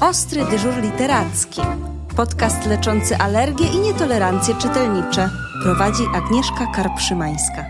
Ostry dyżur literacki. Podcast leczący alergie i nietolerancje czytelnicze. Prowadzi Agnieszka Karpszymańska.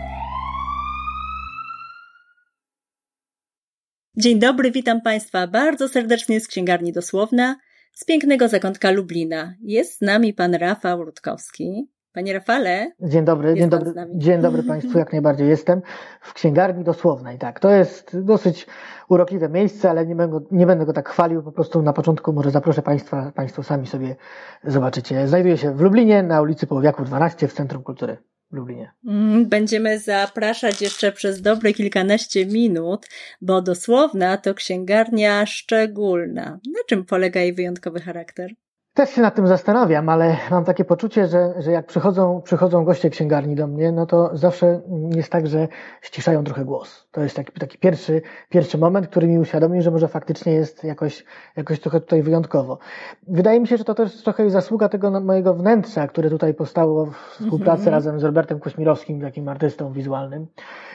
Dzień dobry, witam Państwa bardzo serdecznie z Księgarni Dosłowna, z pięknego zakątka Lublina. Jest z nami pan Rafał Rutkowski. Panie Rafale. Dzień dobry, dzień dobry, dzień dobry Państwu, jak najbardziej jestem w księgarni dosłownej. Tak, to jest dosyć urokliwe miejsce, ale nie będę, nie będę go tak chwalił, po prostu na początku może zaproszę Państwa, Państwo sami sobie zobaczycie. Znajduje się w Lublinie na ulicy Połowiaków 12 w Centrum Kultury. W Lublinie. Mm, będziemy zapraszać jeszcze przez dobre kilkanaście minut, bo dosłowna to księgarnia szczególna. Na czym polega jej wyjątkowy charakter? Też się nad tym zastanawiam, ale mam takie poczucie, że, że jak przychodzą, przychodzą goście księgarni do mnie, no to zawsze jest tak, że ściszają trochę głos. To jest taki, taki pierwszy, pierwszy moment, który mi uświadomi, że może faktycznie jest jakoś, jakoś trochę tutaj wyjątkowo. Wydaje mi się, że to też trochę zasługa tego mojego wnętrza, które tutaj powstało w współpracy mm -hmm. razem z Robertem Kośmirowskim, takim artystą wizualnym.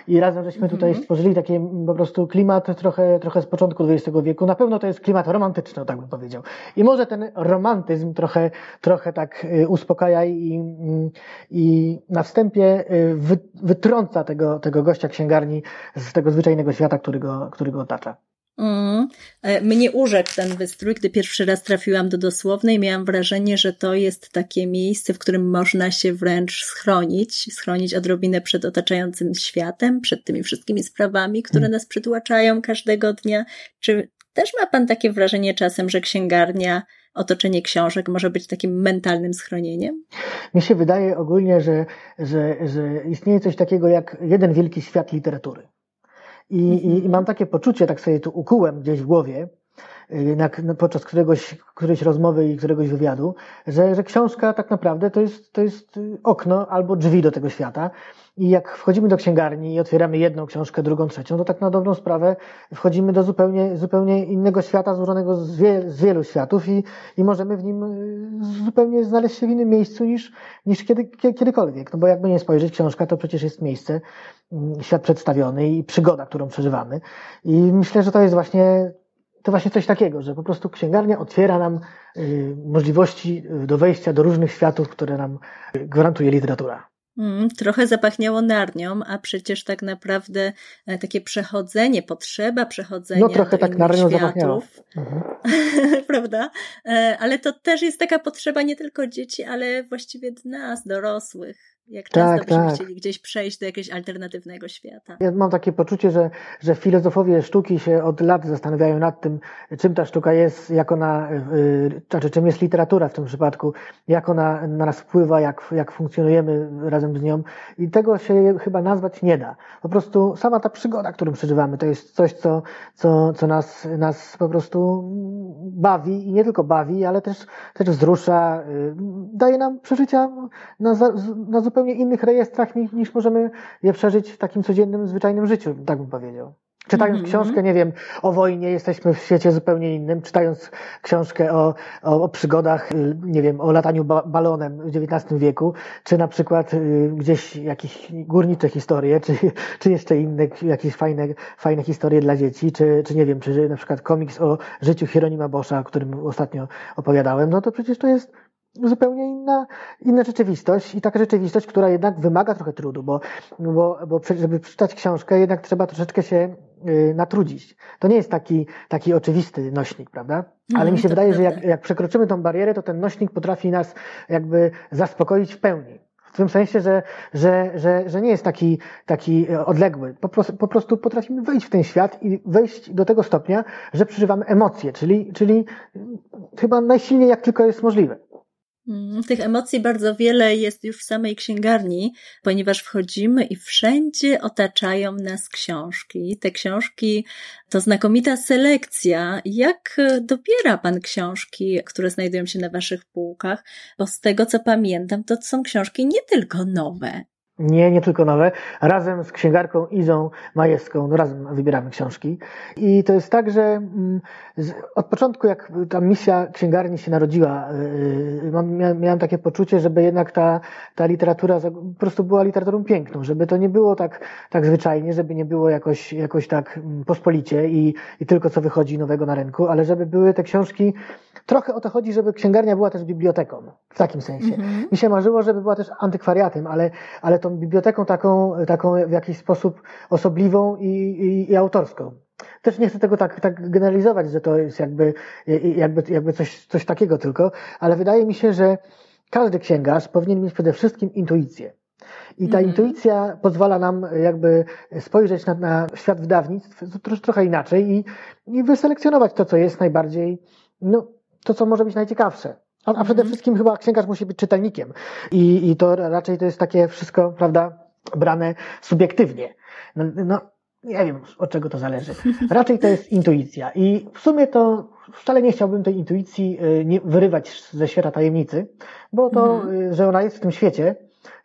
I razem żeśmy tutaj mm -hmm. stworzyli taki po prostu klimat trochę, trochę z początku XX wieku. Na pewno to jest klimat romantyczny, tak bym powiedział. I może ten romantyzm trochę, trochę tak y, uspokaja i, mm, i na wstępie y, wytrąca tego, tego gościa księgarni z tego zwyczajnego świata, który go, który go otacza. Mm. Mnie urzekł ten wystrój, gdy pierwszy raz trafiłam do dosłownej, miałam wrażenie, że to jest takie miejsce, w którym można się wręcz schronić, schronić odrobinę przed otaczającym światem, przed tymi wszystkimi sprawami, które mm. nas przytłaczają każdego dnia. Czy też ma Pan takie wrażenie czasem, że księgarnia, otoczenie książek może być takim mentalnym schronieniem? Mi się wydaje ogólnie, że, że, że istnieje coś takiego jak jeden wielki świat literatury. I, i, I, mam takie poczucie, tak sobie tu ukułem gdzieś w głowie, jednak podczas któregoś, którejś rozmowy i któregoś wywiadu, że, że książka tak naprawdę to jest, to jest okno albo drzwi do tego świata. I jak wchodzimy do księgarni i otwieramy jedną książkę, drugą, trzecią, to tak na dobrą sprawę wchodzimy do zupełnie, zupełnie innego świata, złożonego z, wie, z wielu światów i, i możemy w nim y, zupełnie znaleźć się w innym miejscu niż, niż kiedy, kiedykolwiek. No bo jakby nie spojrzeć, książka to przecież jest miejsce, mm, świat przedstawiony i przygoda, którą przeżywamy. I myślę, że to jest właśnie to właśnie coś takiego, że po prostu księgarnia otwiera nam y, możliwości do wejścia do różnych światów, które nam gwarantuje literatura. Mm, trochę zapachniało narnią, a przecież tak naprawdę e, takie przechodzenie, potrzeba przechodzenia no, trochę tak narnią światów, mhm. prawda? E, ale to też jest taka potrzeba nie tylko dzieci, ale właściwie nas, dorosłych. Jak często tak, byśmy tak. chcieli gdzieś przejść do jakiegoś alternatywnego świata. Ja mam takie poczucie, że, że filozofowie sztuki się od lat zastanawiają nad tym, czym ta sztuka jest, jak ona, yy, znaczy czym jest literatura w tym przypadku, jak ona na nas wpływa, jak, jak funkcjonujemy razem z nią. I tego się chyba nazwać nie da. Po prostu sama ta przygoda, którą przeżywamy, to jest coś, co, co, co nas, nas po prostu bawi i nie tylko bawi, ale też, też wzrusza, yy, daje nam przeżycia na, na zupełnie zupełnie innych rejestrach niż, niż możemy je przeżyć w takim codziennym, zwyczajnym życiu, tak bym powiedział. Czytając mm -hmm. książkę, nie wiem, o wojnie, jesteśmy w świecie zupełnie innym. Czytając książkę o, o, o przygodach, y, nie wiem, o lataniu ba balonem w XIX wieku, czy na przykład y, gdzieś jakieś górnicze historie, czy, czy jeszcze inne, jakieś fajne, fajne historie dla dzieci, czy, czy nie wiem, czy na przykład komiks o życiu Hieronima Boscha, o którym ostatnio opowiadałem, no to przecież to jest zupełnie inna, inna rzeczywistość i taka rzeczywistość, która jednak wymaga trochę trudu, bo, bo, bo żeby przeczytać książkę, jednak trzeba troszeczkę się y, natrudzić. To nie jest taki, taki oczywisty nośnik, prawda? Ale mi się wydaje, prawda. że jak, jak przekroczymy tą barierę, to ten nośnik potrafi nas jakby zaspokoić w pełni. W tym sensie, że, że, że, że nie jest taki, taki odległy. Po prostu, po prostu potrafimy wejść w ten świat i wejść do tego stopnia, że przeżywamy emocje, czyli, czyli chyba najsilniej jak tylko jest możliwe. Mm, tych emocji bardzo wiele jest już w samej księgarni, ponieważ wchodzimy i wszędzie otaczają nas książki. Te książki to znakomita selekcja. Jak dobiera Pan książki, które znajdują się na Waszych półkach? Bo z tego co pamiętam, to są książki nie tylko nowe. Nie, nie tylko nowe. Razem z księgarką Izą Majewską, no razem wybieramy książki. I to jest tak, że mm, od początku, jak ta misja księgarni się narodziła, y, miałem takie poczucie, żeby jednak ta, ta literatura po prostu była literaturą piękną, żeby to nie było tak, tak zwyczajnie, żeby nie było jakoś, jakoś tak mm, pospolicie i, i tylko co wychodzi nowego na rynku, ale żeby były te książki, trochę o to chodzi, żeby księgarnia była też biblioteką, w takim sensie. -hmm. Mi się marzyło, żeby była też antykwariatem, ale, ale tą biblioteką taką, taką w jakiś sposób osobliwą i, i, i autorską. Też nie chcę tego tak, tak generalizować, że to jest jakby, jakby, jakby coś, coś takiego tylko, ale wydaje mi się, że każdy księgarz powinien mieć przede wszystkim intuicję. I ta mm. intuicja pozwala nam jakby spojrzeć na, na świat wydawnictw trochę inaczej i, i wyselekcjonować to, co jest najbardziej, no, to, co może być najciekawsze. A, a przede mhm. wszystkim chyba księgarz musi być czytelnikiem. I, I to raczej to jest takie wszystko, prawda, brane subiektywnie. No, no nie wiem, od czego to zależy. Raczej to jest intuicja. I w sumie to wcale nie chciałbym tej intuicji y, nie wyrywać ze świata tajemnicy, bo to, mhm. Y, że ona jest w tym świecie,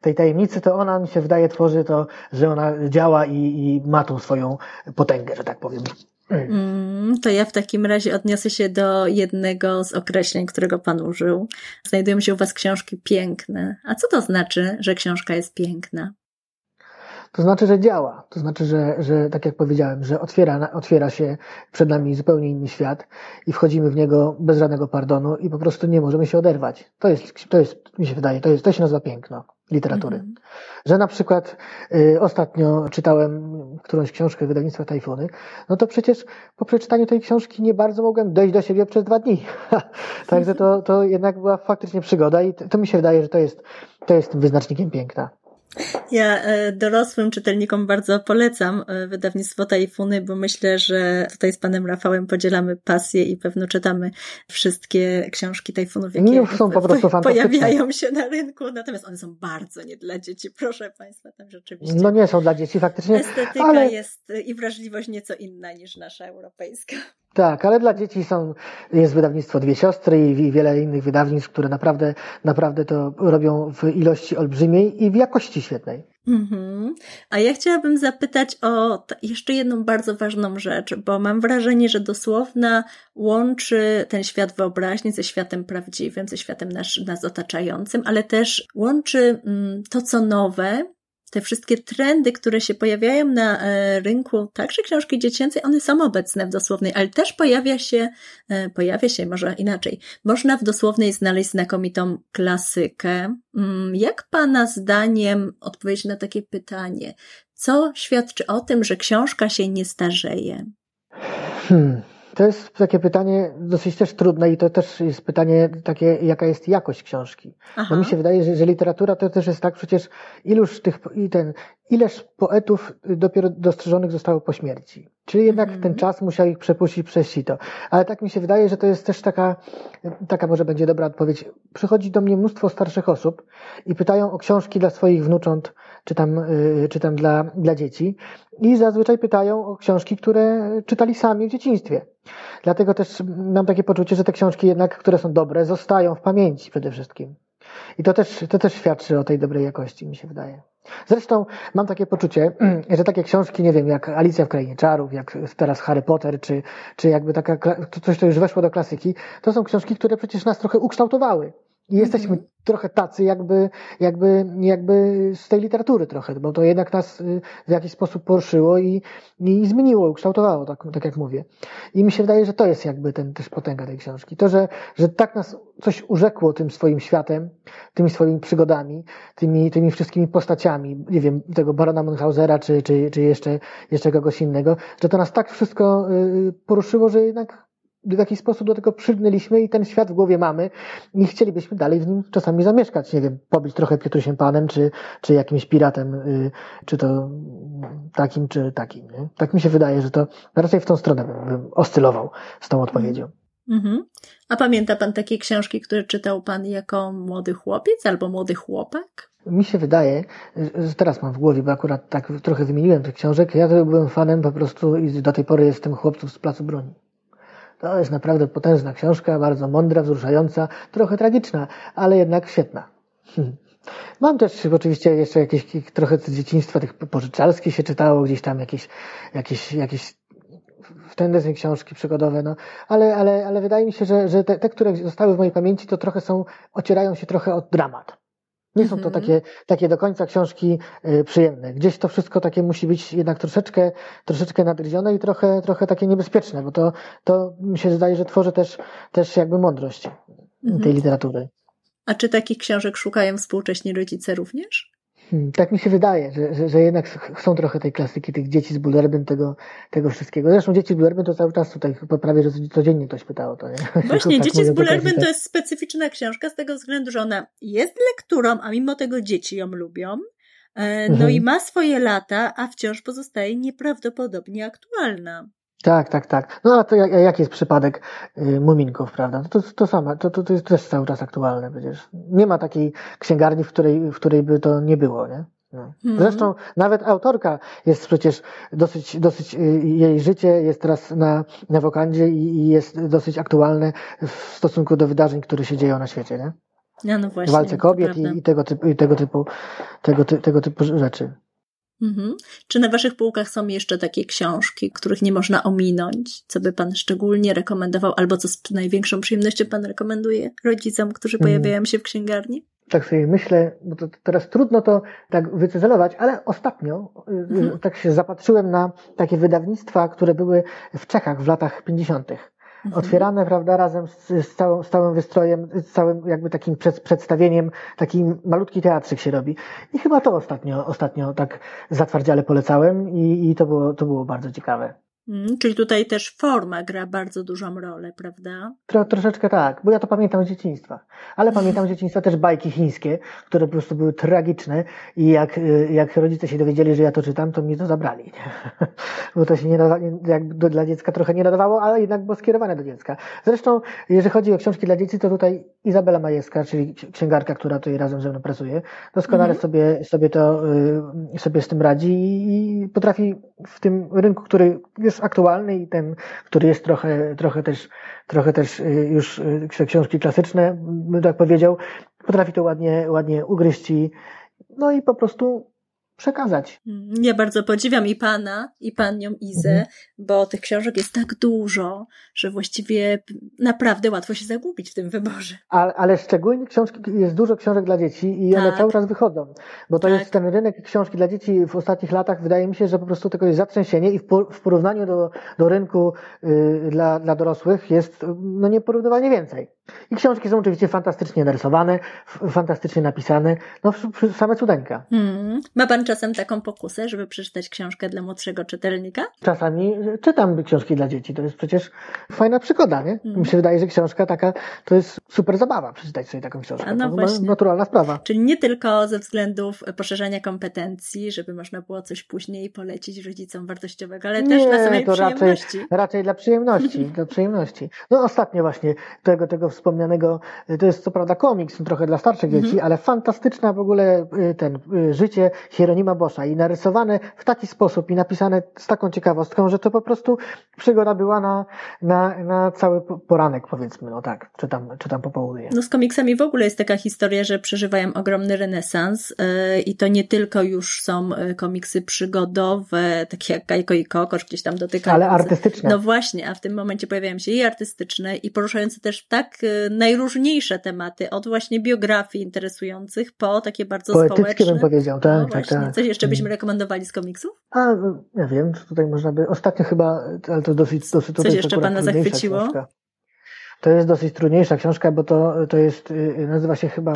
tej tajemnicy, to ona mi się wydaje tworzy to, że ona działa i, i ma tą swoją potęgę, że tak powiem. Mm, to ja w takim razie odniosę się do jednego z określeń, którego Pan użył. Znajdują się u Was książki piękne. A co to znaczy, że książka jest piękna? To znaczy, że działa. To znaczy, że, że tak jak powiedziałem, że otwiera, otwiera się przed nami zupełnie inny świat i wchodzimy w niego bez żadnego pardonu i po prostu nie możemy się oderwać. To jest, to jest mi się wydaje, to, jest, to się nazywa piękno literatury. Mm -hmm. Że na przykład y, ostatnio czytałem którąś książkę wydawnictwa Tajfuny, no to przecież po przeczytaniu tej książki nie bardzo mogłem dojść do siebie przez dwa dni. Także to, to jednak była faktycznie przygoda i to, to mi się wydaje, że to jest, to jest wyznacznikiem piękna. Ja e, dorosłym czytelnikom bardzo polecam e, wydawnictwo Tajfuny, bo myślę, że tutaj z panem Rafałem podzielamy pasję i pewno czytamy wszystkie książki Tajfunów, jakie Już są po prostu pojawiają się na rynku, natomiast one są bardzo nie dla dzieci, proszę państwa, tam rzeczywiście. No nie są dla dzieci faktycznie. Estetyka ale... jest i wrażliwość nieco inna niż nasza europejska. Tak, ale dla dzieci są, jest wydawnictwo Dwie Siostry i wiele innych wydawnictw, które naprawdę, naprawdę to robią w ilości olbrzymiej i w jakości świetnej. Mhm. A ja chciałabym zapytać o jeszcze jedną bardzo ważną rzecz, bo mam wrażenie, że dosłowna łączy ten świat wyobraźni ze światem prawdziwym, ze światem nas, nas otaczającym, ale też łączy mm, to, co nowe, te wszystkie trendy, które się pojawiają na e, rynku, także książki dziecięcej, one są obecne w dosłownej, ale też pojawia się, e, pojawia się może inaczej. Można w dosłownej znaleźć znakomitą klasykę. Mm, jak Pana zdaniem odpowiedzieć na takie pytanie? Co świadczy o tym, że książka się nie starzeje? Hmm. To jest takie pytanie dosyć też trudne i to też jest pytanie takie, jaka jest jakość książki. Aha. Bo mi się wydaje, że, że literatura to też jest tak, przecież iluż tych, i ten, ileż poetów dopiero dostrzeżonych zostało po śmierci. Czyli jednak mm. ten czas musiał ich przepuścić przez sito. Ale tak mi się wydaje, że to jest też taka, taka może będzie dobra odpowiedź. Przychodzi do mnie mnóstwo starszych osób i pytają o książki dla swoich wnucząt, czy tam, y, czy tam dla, dla dzieci. I zazwyczaj pytają o książki, które czytali sami w dzieciństwie. Dlatego też mam takie poczucie, że te książki jednak, które są dobre, zostają w pamięci przede wszystkim. I to też, to też świadczy o tej dobrej jakości, mi się wydaje. Zresztą mam takie poczucie, że takie książki, nie wiem, jak Alicja w Krainie Czarów, jak teraz Harry Potter, czy, czy jakby taka, coś, co już weszło do klasyki, to są książki, które przecież nas trochę ukształtowały. Jesteśmy trochę tacy jakby, jakby, jakby z tej literatury trochę, bo to jednak nas y, w jakiś sposób poruszyło i, i zmieniło, ukształtowało, tak, tak jak mówię. I mi się wydaje, że to jest jakby ten też potęga tej książki. To, że, że tak nas coś urzekło tym swoim światem, tymi swoimi przygodami, tymi, tymi wszystkimi postaciami, nie wiem, tego barona Munchausera, czy, czy, czy jeszcze, jeszcze kogoś innego, że to nas tak wszystko y, poruszyło, że jednak w jakiś sposób do tego przylgnęliśmy i ten świat w głowie mamy i chcielibyśmy dalej w nim czasami zamieszkać. Nie wiem, pobić trochę Piotrusiem Panem, czy, czy jakimś piratem, y, czy to takim, czy takim. Nie? Tak mi się wydaje, że to raczej w tą stronę bym oscylował z tą odpowiedzią. Mhm. A pamięta pan takie książki, które czytał pan jako młody chłopiec albo młody chłopak? Mi się wydaje, że teraz mam w głowie, bo akurat tak trochę wymieniłem tych książek, ja byłem fanem po prostu i do tej pory jestem chłopców z Placu Broni. To jest naprawdę potężna książka, bardzo mądra, wzruszająca, trochę tragiczna, ale jednak świetna. Mam też oczywiście jeszcze jakieś trochę z dzieciństwa tych pożyczalskich się czytało, gdzieś tam jakieś, jakieś, jakieś w tendencji książki przygodowe, no, ale, ale, ale wydaje mi się, że, że te, te, które zostały w mojej pamięci, to trochę są, ocierają się trochę od dramat. Nie są to mhm. takie, takie do końca książki y, przyjemne. Gdzieś to wszystko takie musi być jednak troszeczkę, troszeczkę nadgryzione i trochę, trochę takie niebezpieczne, bo to, to mi się zdaje, że tworzy też, też jakby mądrość mhm. tej literatury. A czy takich książek szukają współcześni rodzice również? Hmm, tak mi się wydaje, że, że, że, jednak chcą trochę tej klasyki, tych dzieci z Bullerbyn, tego, tego wszystkiego. Zresztą dzieci z Bullerbyn to cały czas tutaj prawie, że codziennie ktoś pytało to, nie? Właśnie, tak dzieci z Bullerbyn to jest specyficzna książka z tego względu, że ona jest lekturą, a mimo tego dzieci ją lubią. E, no mhm. i ma swoje lata, a wciąż pozostaje nieprawdopodobnie aktualna. Tak, tak, tak. No a to jak, jak jest przypadek y, muminków, prawda? To, to, to samo, to, to, to jest też cały czas aktualne przecież. Nie ma takiej księgarni, w której, w której by to nie było, nie? No. Mhm. Zresztą nawet autorka jest przecież dosyć, dosyć, y, jej życie jest teraz na, na wokandzie i, i jest dosyć aktualne w stosunku do wydarzeń, które się dzieją na świecie, nie? Ja, no właśnie, Walce kobiet i, i, tego typu, i tego typu, tego, ty, tego typu rzeczy. Mhm. Czy na Waszych półkach są jeszcze takie książki, których nie można ominąć? Co by Pan szczególnie rekomendował, albo co z największą przyjemnością Pan rekomenduje rodzicom, którzy mhm. pojawiają się w księgarni? Tak sobie myślę, bo to teraz trudno to tak wycyzelować, ale ostatnio y, mhm. tak się zapatrzyłem na takie wydawnictwa, które były w Czechach w latach 50. Mhm. Otwierane, prawda, razem z, z, całym, z całym wystrojem, z całym jakby takim przed, przedstawieniem, taki malutki teatrzyk się robi. I chyba to ostatnio, ostatnio tak zatwardziale polecałem i, i to, było, to było bardzo ciekawe. Mm, czyli tutaj też forma gra bardzo dużą rolę, prawda? Tro, troszeczkę tak, bo ja to pamiętam z dzieciństwa. Ale pamiętam z dzieciństwa też bajki chińskie, które po prostu były tragiczne i jak, y, jak rodzice się dowiedzieli, że ja to czytam, to mnie to zabrali. bo to się nie jak dla dziecka trochę nie nadawało, ale jednak było skierowane do dziecka. Zresztą, jeżeli chodzi o książki dla dzieci, to tutaj Izabela Majewska, czyli księgarka, która tutaj razem ze mną pracuje, doskonale mhm. sobie, sobie to, y, sobie z tym radzi i potrafi w tym rynku, który jest aktualny i ten, który jest trochę, trochę też, trochę też y, już y, książki klasyczne, bym tak powiedział, potrafi to ładnie, ładnie ugryźć i, no i po prostu przekazać. Ja bardzo podziwiam i pana, i panią Izę, mhm. bo tych książek jest tak dużo, że właściwie naprawdę łatwo się zagubić w tym wyborze. Ale, ale szczególnie książki, jest dużo książek dla dzieci i tak. one cały czas wychodzą, bo to tak. jest ten rynek książki dla dzieci w ostatnich latach, wydaje mi się, że po prostu tego jest zatrzęsienie i w, w porównaniu do, do rynku y, dla, dla dorosłych jest no nieporównywalnie więcej. I książki są oczywiście fantastycznie narysowane, fantastycznie napisane, no same cudeńka. Hmm. Ma pan czasem taką pokusę, żeby przeczytać książkę dla młodszego czytelnika? Czasami czytam książki dla dzieci, to jest przecież fajna przygoda, nie? Mi się wydaje, że książka taka to jest super zabawa przeczytać sobie taką książkę. A no to właśnie. naturalna sprawa. Czyli nie tylko ze względów poszerzania kompetencji, żeby można było coś później polecić rodzicom wartościowego, ale nie, też dla samej to przyjemności. Raczej, raczej dla przyjemności, dla przyjemności. No ostatnio właśnie tego, tego wspomnianego, to jest co prawda komiks, trochę dla starszych dzieci, mhm. ale fantastyczna w ogóle y, ten y, życie Hieronima Boscha i narysowane w taki sposób i napisane z taką ciekawostką, że to po prostu przygoda była na, na, na cały poranek, powiedzmy, no tak, czy tam, czy tam popołudnie. No z komiksami w ogóle jest taka historia, że przeżywają ogromny renesans i to nie tylko już są komiksy przygodowe, takie jak Kajko i Kokosz, gdzieś tam dotykają. Ale artystyczne. No właśnie, a w tym momencie pojawiają się i artystyczne, i poruszające też tak najróżniejsze tematy, od właśnie biografii interesujących po takie bardzo Poetyckie społeczne. bym powiedział, tak, no tak, tak. Coś jeszcze byśmy rekomendowali z komiksów? A, ja wiem, tutaj można by, ostatnio chyba, ale to dosyć, dosyć Coś jeszcze Pana zachwyciło? Książka. To jest dosyć trudniejsza książka, bo to, to jest, y, nazywa się chyba,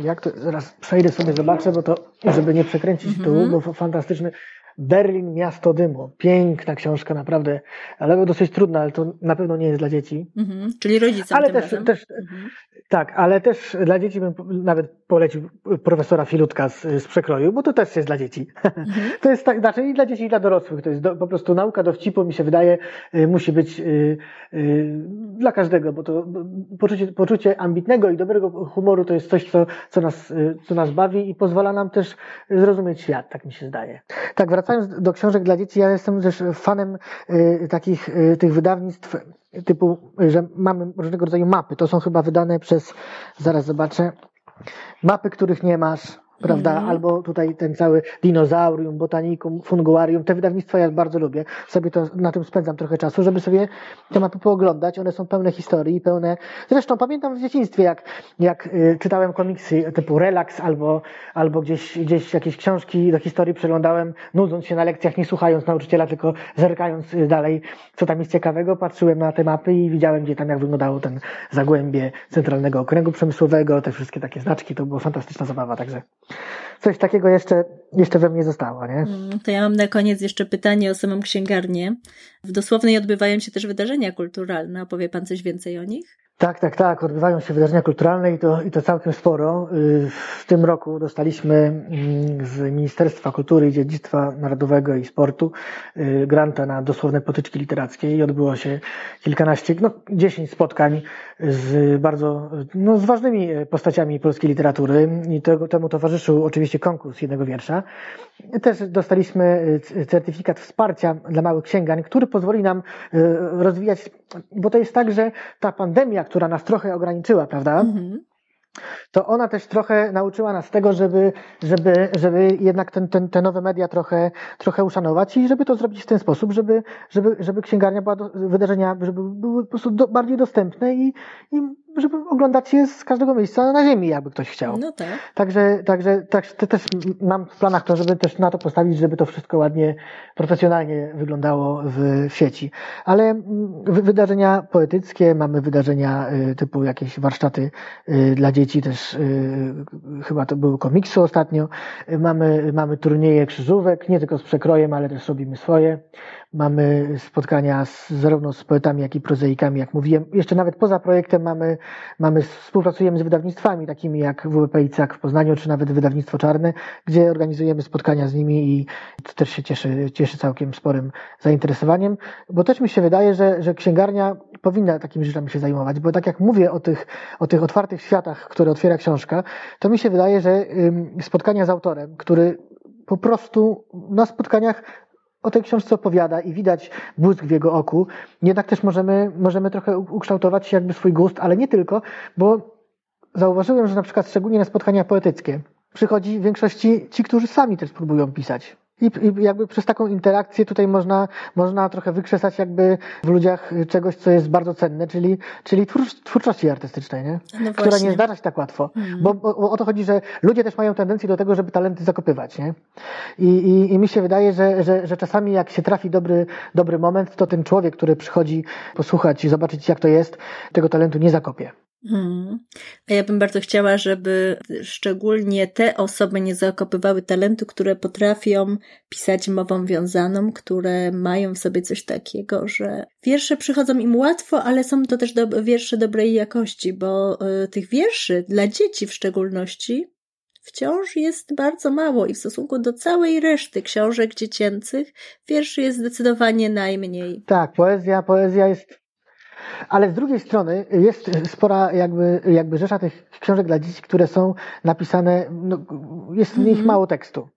jak to, zaraz przejdę sobie, zobaczę, bo to, żeby nie przekręcić mm -hmm. tu, bo fantastyczny, Berlin, Miasto Dymu. Piękna książka, naprawdę, ale dosyć trudna, ale to na pewno nie jest dla dzieci. Mhm, czyli rodzicom ale też, też mhm. Tak, ale też dla dzieci bym nawet polecił profesora Filutka z, z przekroju, bo to też jest dla dzieci. Mhm. To jest tak, znaczy i dla dzieci, i dla dorosłych. To jest do, po prostu nauka dowcipu, mi się wydaje, y, musi być y, y, dla każdego, bo to poczucie, poczucie ambitnego i dobrego humoru to jest coś, co, co, nas, y, co nas bawi i pozwala nam też zrozumieć świat, tak mi się zdaje. Tak, wracając wracając do książek dla dzieci, ja jestem też fanem y, takich y, tych wydawnictw typu, że mamy różnego rodzaju mapy. To są chyba wydane przez, zaraz zobaczę, mapy, których nie masz, prawda? Mm. Albo tutaj ten cały dinozaurium, botanikum, funguarium, te wydawnictwa ja bardzo lubię. Sobie to na tym spędzam trochę czasu, żeby sobie te mapy pooglądać. One są pełne historii, pełne. Zresztą pamiętam w dzieciństwie, jak, jak y, czytałem komiksy typu Relax albo, albo gdzieś, gdzieś jakieś książki do historii przeglądałem, nudząc się na lekcjach, nie słuchając nauczyciela, tylko zerkając y, dalej, co tam jest ciekawego. Patrzyłem na te mapy i widziałem, gdzie tam jak wyglądało ten zagłębie centralnego okręgu przemysłowego, te wszystkie takie znaczki. To była fantastyczna zabawa, także coś takiego jeszcze, jeszcze we mnie zostało, nie? Mm, to ja mam na koniec jeszcze pytanie o samą księgarnię. W dosłownej odbywają się też wydarzenia kulturalne. Opowie Pan coś więcej o nich? Tak, tak, tak. Odbywają się wydarzenia kulturalne i to, i to całkiem sporo. Y, w tym roku dostaliśmy mm, z Ministerstwa Kultury i Dziedzictwa Narodowego i Sportu y, granta na dosłowne potyczki literackie i odbyło się kilkanaście, no dziesięć spotkań z bardzo, no z ważnymi postaciami polskiej literatury i tego, temu towarzyszył oczywiście konkurs jednego wiersza. Też dostaliśmy y, certyfikat wsparcia dla małych księgań, który pozwoli nam rozwijać, bo to jest tak, że ta pandemia, która nas trochę ograniczyła, prawda? Mhm to ona też trochę nauczyła nas tego, żeby, żeby, żeby jednak ten, ten, te nowe media trochę, trochę uszanować i żeby to zrobić w ten sposób, żeby, żeby, żeby księgarnia była, do, wydarzenia, żeby były po prostu do, bardziej dostępne i, i żeby oglądać je z każdego miejsca na ziemi, jakby ktoś chciał. No tak. Także, także tak, też mam w planach to, żeby też na to postawić, żeby to wszystko ładnie, profesjonalnie wyglądało w sieci. Ale mm, wydarzenia poetyckie, mamy wydarzenia y, typu jakieś warsztaty y, dla dzieci, też y, chyba to były komiksy ostatnio. Mamy, mamy turnieje krzyżówek, nie tylko z przekrojem, ale też robimy swoje. Mamy spotkania z, zarówno z poetami, jak i prozaikami, jak mówiłem. Jeszcze nawet poza projektem mamy, mamy, współpracujemy z wydawnictwami takimi jak WWP Icak w Poznaniu, czy nawet Wydawnictwo Czarne, gdzie organizujemy spotkania z nimi i to też się cieszy, cieszy całkiem sporym zainteresowaniem, bo też mi się wydaje, że, że księgarnia powinna takimi rzeczami się zajmować, bo tak jak mówię o tych, o tych otwartych światach, które otwiera książka, to mi się wydaje, że spotkania z autorem, który po prostu na spotkaniach o tej książce opowiada i widać błysk w jego oku, jednak też możemy, możemy trochę ukształtować jakby swój gust, ale nie tylko, bo zauważyłem, że na przykład szczególnie na spotkania poetyckie przychodzi w większości ci, którzy sami też próbują pisać. I, I, jakby przez taką interakcję tutaj można, można trochę wykrzesać jakby w ludziach czegoś, co jest bardzo cenne, czyli, czyli twórczości artystycznej, nie? No która nie zdarza się tak łatwo. Mhm. Bo, bo, bo, o to chodzi, że ludzie też mają tendencję do tego, żeby talenty zakopywać, nie? I, i, i mi się wydaje, że, że, że czasami jak się trafi dobry, dobry moment, to ten człowiek, który przychodzi posłuchać i zobaczyć jak to jest, tego talentu nie zakopie. Hmm. A ja bym bardzo chciała, żeby szczególnie te osoby nie zakopywały talentu, które potrafią pisać mową wiązaną, które mają w sobie coś takiego, że wiersze przychodzą im łatwo, ale są to też do, wiersze dobrej jakości, bo y, tych wierszy dla dzieci w szczególności wciąż jest bardzo mało i w stosunku do całej reszty książek dziecięcych wierszy jest zdecydowanie najmniej. Tak, poezja, poezja jest ale z drugiej strony jest spora jakby, jakby rzesza tych książek dla dzieci, które są napisane, no, jest w nich mhm. mało tekstu.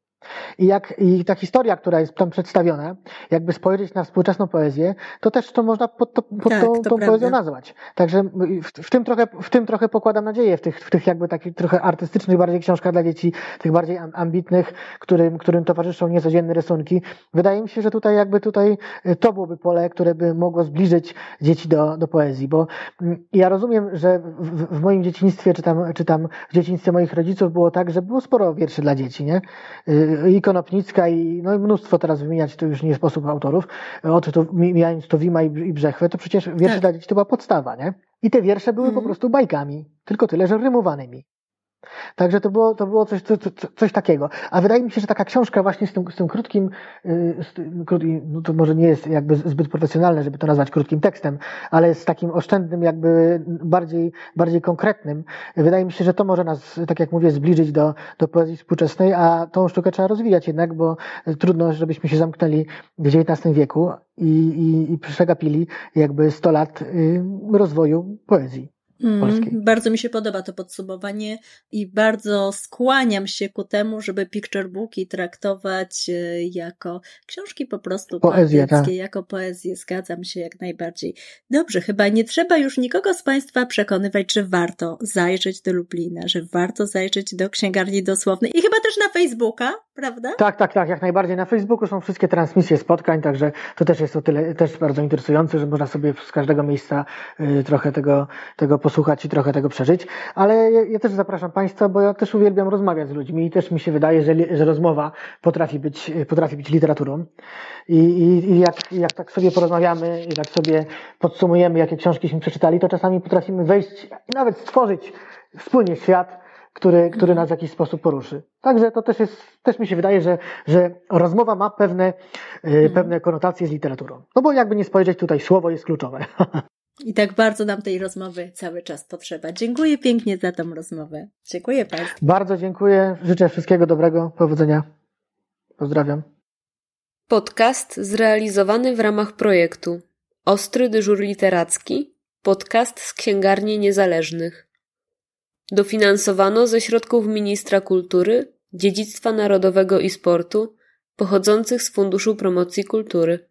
I, jak, I ta historia, która jest tam przedstawiona, jakby spojrzeć na współczesną poezję, to też to można pod, to, pod tak, tą, tą poezją nazwać. Także w, w, tym trochę, w tym trochę pokładam nadzieję, w tych, w tych jakby takich trochę artystycznych bardziej książkach dla dzieci, tych bardziej ambitnych, którym, którym towarzyszą niecodzienne rysunki. Wydaje mi się, że tutaj jakby tutaj y, to byłoby pole, które by mogło zbliżyć dzieci do, do poezji, bo ja rozumiem, że w, w moim dzieciństwie, czy tam, czy tam w dzieciństwie moich rodziców było tak, że było sporo wierszy dla dzieci, nie? I Konopnicka i no i mnóstwo teraz wymieniać, to już nie sposób autorów, od to, mijając to Wima i, i Brzechwę, to przecież wiersze tak. dla dzieci to była podstawa, nie? I te wiersze były mm. po mhm. prostu bajkami, tylko tyle, że rymowanymi. Także to było, to było coś, coś, coś takiego. A wydaje mi się, że taka książka właśnie z tym, z tym krótkim, y, z tym, no to może nie jest jakby zbyt profesjonalne, żeby to nazwać krótkim tekstem, ale z takim oszczędnym, jakby bardziej, bardziej konkretnym. Wydaje mi się, że to może nas, tak jak mówię, zbliżyć do, do poezji współczesnej, a tą sztukę trzeba rozwijać jednak, bo trudno, żebyśmy się zamknęli w XIX wieku i, i, i przegapili jakby 100 lat y, rozwoju poezji. Polskiej. Bardzo mi się podoba to podsumowanie i bardzo skłaniam się ku temu, żeby picture booki traktować e, jako książki po prostu Poezję, tak. jako poezję. Zgadzam się jak najbardziej. Dobrze, chyba nie trzeba już nikogo z Państwa przekonywać, że warto zajrzeć do Lublina, że warto zajrzeć do księgarni dosłownej i chyba też na Facebooka, prawda? Tak, tak, tak, jak najbardziej. Na Facebooku są wszystkie transmisje spotkań, także to też jest o tyle też bardzo interesujące, że można sobie z każdego miejsca y, trochę tego, tego posłuchać i trochę tego przeżyć. Ale ja, ja też zapraszam Państwa, bo ja też uwielbiam rozmawiać z ludźmi i też mi się wydaje, że, że rozmowa potrafi być, potrafi być literaturą. I, i, i jak, jak tak sobie porozmawiamy, i tak sobie podsumujemy, jakie książkiśmy przeczytali, to czasami potrafimy wejść i nawet stworzyć wspólnie świat, który, który nas w jakiś sposób poruszy. Także to też jest, też mi się wydaje, że, że rozmowa ma pewne, y, pewne konotacje z literaturą. No bo jakby nie spojrzeć, tutaj słowo jest kluczowe. I tak bardzo nam tej rozmowy cały czas potrzeba. Dziękuję pięknie za tą rozmowę. Dziękuję Państwu. Bardzo dziękuję, życzę wszystkiego dobrego, powodzenia. Pozdrawiam. Podcast zrealizowany w ramach projektu Ostry dyżur literacki, podcast z księgarni niezależnych. Dofinansowano ze środków Ministra Kultury, Dziedzictwa Narodowego i Sportu pochodzących z Funduszu Promocji Kultury.